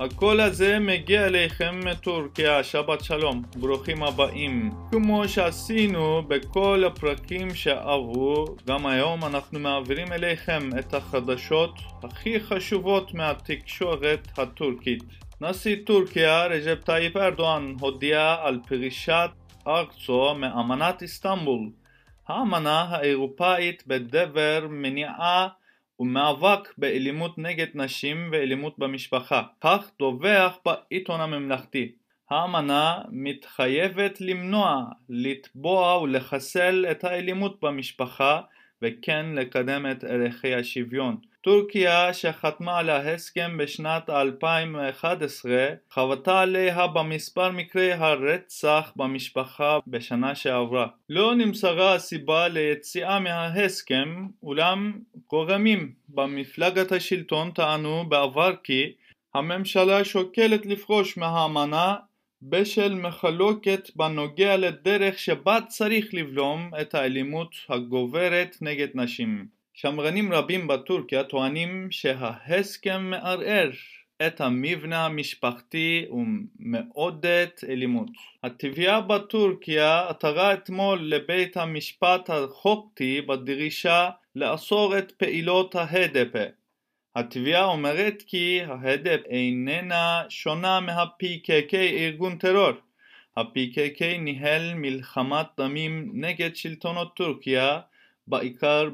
הקול הזה מגיע אליכם מטורקיה, שבת שלום, ברוכים הבאים. כמו שעשינו בכל הפרקים שעברו, גם היום אנחנו מעבירים אליכם את החדשות הכי חשובות מהתקשורת הטורקית. נשיא טורקיה, רג'פ טייפ ארדואן, הודיע על פרישת ארצו מאמנת איסטנבול. האמנה האירופאית בדבר מניעה ומאבק באלימות נגד נשים ואלימות במשפחה. כך דווח בעיתון הממלכתי. האמנה מתחייבת למנוע, לתבוע ולחסל את האלימות במשפחה וכן לקדם את ערכי השוויון. טורקיה שחתמה על ההסכם בשנת 2011 חוותה עליה במספר מקרי הרצח במשפחה בשנה שעברה. לא נמסרה הסיבה ליציאה מההסכם, אולם גורמים במפלגת השלטון טענו בעבר כי הממשלה שוקלת לפרוש מהאמנה בשל מחלוקת בנוגע לדרך שבה צריך לבלום את האלימות הגוברת נגד נשים. שמרנים רבים בטורקיה טוענים שההסכם מערער את המבנה המשפחתי ומעודד אלימות. התביעה בטורקיה עתרה אתמול לבית המשפט החוקתי בדרישה לאסור את פעילות ההדפה. התביעה אומרת כי ההדף איננה שונה מה-PKK ארגון טרור. ה-PKK ניהל מלחמת דמים נגד שלטונות טורקיה בעיקר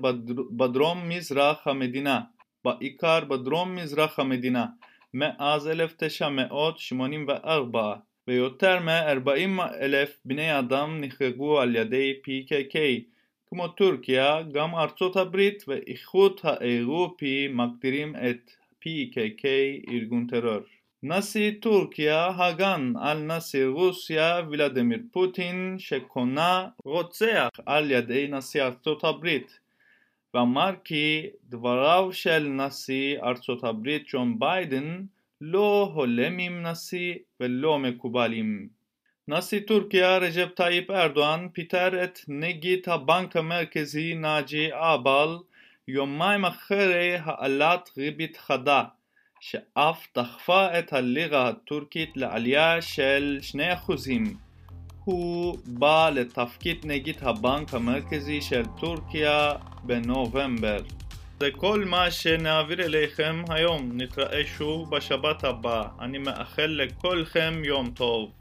בדרום מזרח המדינה, בעיקר בדרום מזרח המדינה, מאז 1984 ויותר מ-40 אלף בני אדם נחרגו על ידי PKK כמו טורקיה, גם ארצות הברית ואיחוד האירופי מגדירים את PKK ארגון טרור. נשיא טורקיה הגן על נשיא רוסיה ולדימיר פוטין שכונה רוצח על ידי נשיא ארצות הברית ואמר כי דבריו של נשיא ארצות הברית ג'ון ביידן לא הולמים נשיא ולא מקובלים. נשיא טורקיה רג'פ טייפ ארדואן פיטר את נגיד הבנק המרכזי נאג'י אגבל יומיים אחרי העלאת ריבית חדה שאף דחפה את הלירה הטורקית לעלייה של 2%. הוא בא לתפקיד נגיד הבנק המרכזי של טורקיה בנובמבר. זה כל מה שנעביר אליכם היום, נתראה שוב בשבת הבאה. אני מאחל לכולכם יום טוב.